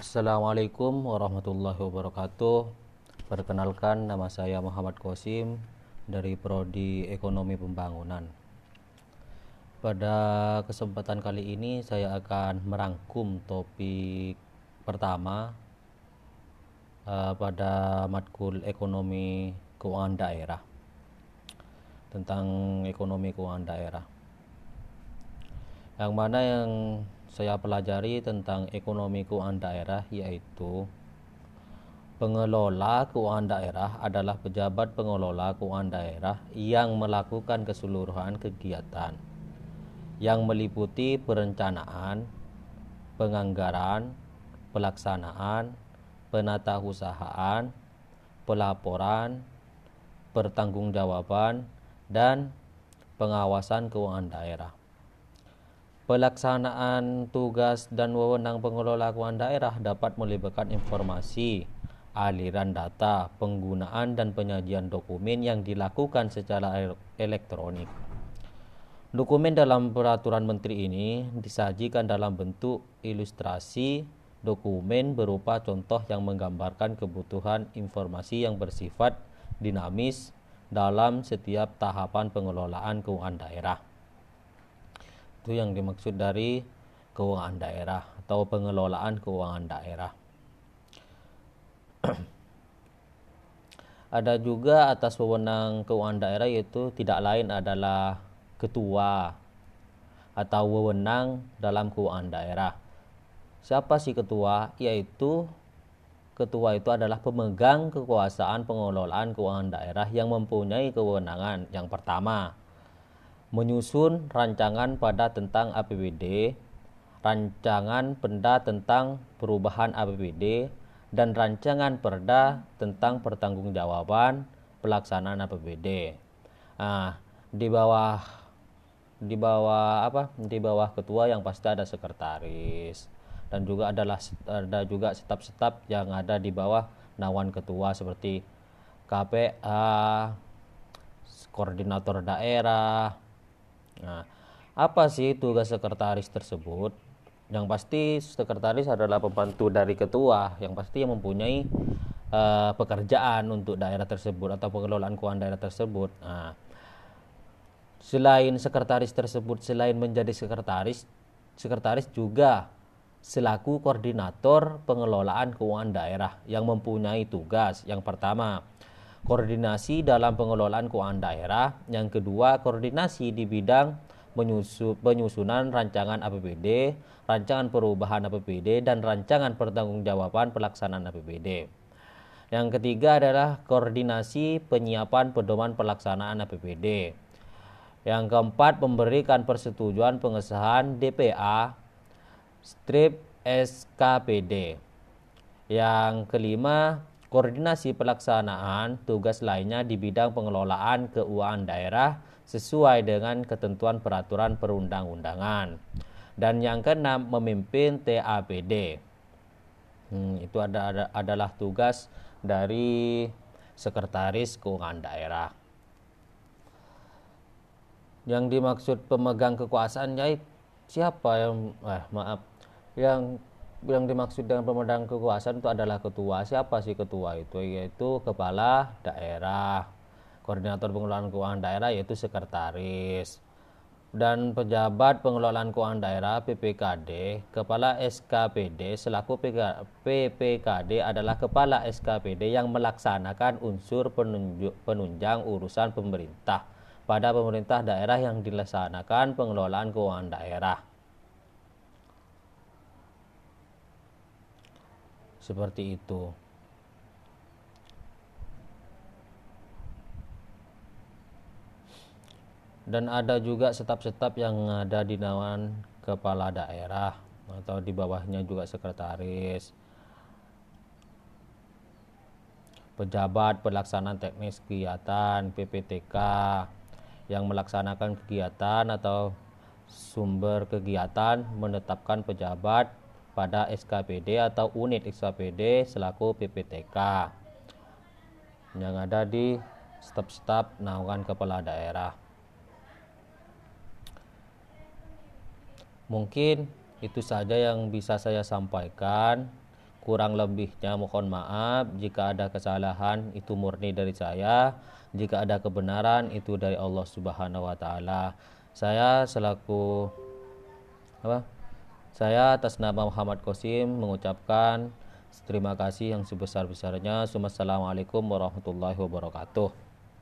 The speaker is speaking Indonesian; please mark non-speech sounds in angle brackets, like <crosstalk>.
Assalamualaikum warahmatullahi wabarakatuh. Perkenalkan nama saya Muhammad Kosim dari Prodi Ekonomi Pembangunan. Pada kesempatan kali ini saya akan merangkum topik pertama uh, pada matkul ekonomi keuangan daerah tentang ekonomi keuangan daerah. Yang mana yang saya pelajari tentang ekonomi keuangan daerah yaitu pengelola keuangan daerah adalah pejabat pengelola keuangan daerah yang melakukan keseluruhan kegiatan yang meliputi perencanaan, penganggaran, pelaksanaan, penatausahaan, pelaporan, pertanggungjawaban, dan pengawasan keuangan daerah. Pelaksanaan tugas dan wewenang pengelola keuangan daerah dapat melibatkan informasi, aliran data, penggunaan dan penyajian dokumen yang dilakukan secara elektronik. Dokumen dalam peraturan menteri ini disajikan dalam bentuk ilustrasi dokumen berupa contoh yang menggambarkan kebutuhan informasi yang bersifat dinamis dalam setiap tahapan pengelolaan keuangan daerah. Itu yang dimaksud dari keuangan daerah atau pengelolaan keuangan daerah. <clears throat> Ada juga atas wewenang keuangan daerah yaitu tidak lain adalah ketua atau wewenang dalam keuangan daerah. Siapa sih ketua? Yaitu ketua itu adalah pemegang kekuasaan pengelolaan keuangan daerah yang mempunyai kewenangan. Yang pertama, menyusun rancangan pada tentang APBD, rancangan perda tentang perubahan APBD, dan rancangan perda tentang pertanggungjawaban pelaksanaan APBD. Nah, di bawah di bawah apa? Di bawah ketua yang pasti ada sekretaris dan juga adalah ada juga staf-staf yang ada di bawah nawan ketua seperti KPA, koordinator daerah, Nah, apa sih tugas sekretaris tersebut? Yang pasti sekretaris adalah pembantu dari ketua yang pasti yang mempunyai uh, pekerjaan untuk daerah tersebut atau pengelolaan keuangan daerah tersebut. Nah, selain sekretaris tersebut selain menjadi sekretaris, sekretaris juga selaku koordinator pengelolaan keuangan daerah yang mempunyai tugas yang pertama koordinasi dalam pengelolaan keuangan daerah, yang kedua koordinasi di bidang penyusunan rancangan APBD, rancangan perubahan APBD, dan rancangan pertanggungjawaban pelaksanaan APBD. Yang ketiga adalah koordinasi penyiapan pedoman pelaksanaan APBD. Yang keempat memberikan persetujuan pengesahan DPA strip SKPD. Yang kelima koordinasi pelaksanaan tugas lainnya di bidang pengelolaan keuangan daerah sesuai dengan ketentuan peraturan perundang-undangan. Dan yang keenam, memimpin TAPD. Hmm, itu ada, ada, adalah tugas dari sekretaris keuangan daerah. Yang dimaksud pemegang kekuasaannya siapa yang eh maaf yang yang dimaksud dengan pemegang kekuasaan itu adalah ketua. Siapa sih ketua itu? Yaitu kepala daerah. Koordinator pengelolaan keuangan daerah yaitu sekretaris. Dan pejabat pengelolaan keuangan daerah PPKD, kepala SKPD selaku PPKD adalah kepala SKPD yang melaksanakan unsur penunjang urusan pemerintah pada pemerintah daerah yang dilaksanakan pengelolaan keuangan daerah. Seperti itu. Dan ada juga staf-staf yang ada di naungan kepala daerah atau di bawahnya juga sekretaris. Pejabat pelaksanaan teknis kegiatan PPTK yang melaksanakan kegiatan atau sumber kegiatan menetapkan pejabat pada SKPD atau unit SKPD selaku PPTK yang ada di staf-staf naungan kepala daerah. Mungkin itu saja yang bisa saya sampaikan. kurang lebihnya mohon maaf jika ada kesalahan itu murni dari saya jika ada kebenaran itu dari Allah Subhanahu wa taala saya selaku apa saya atas nama Muhammad Qasim mengucapkan terima kasih yang sebesar-besarnya. Assalamualaikum warahmatullahi wabarakatuh.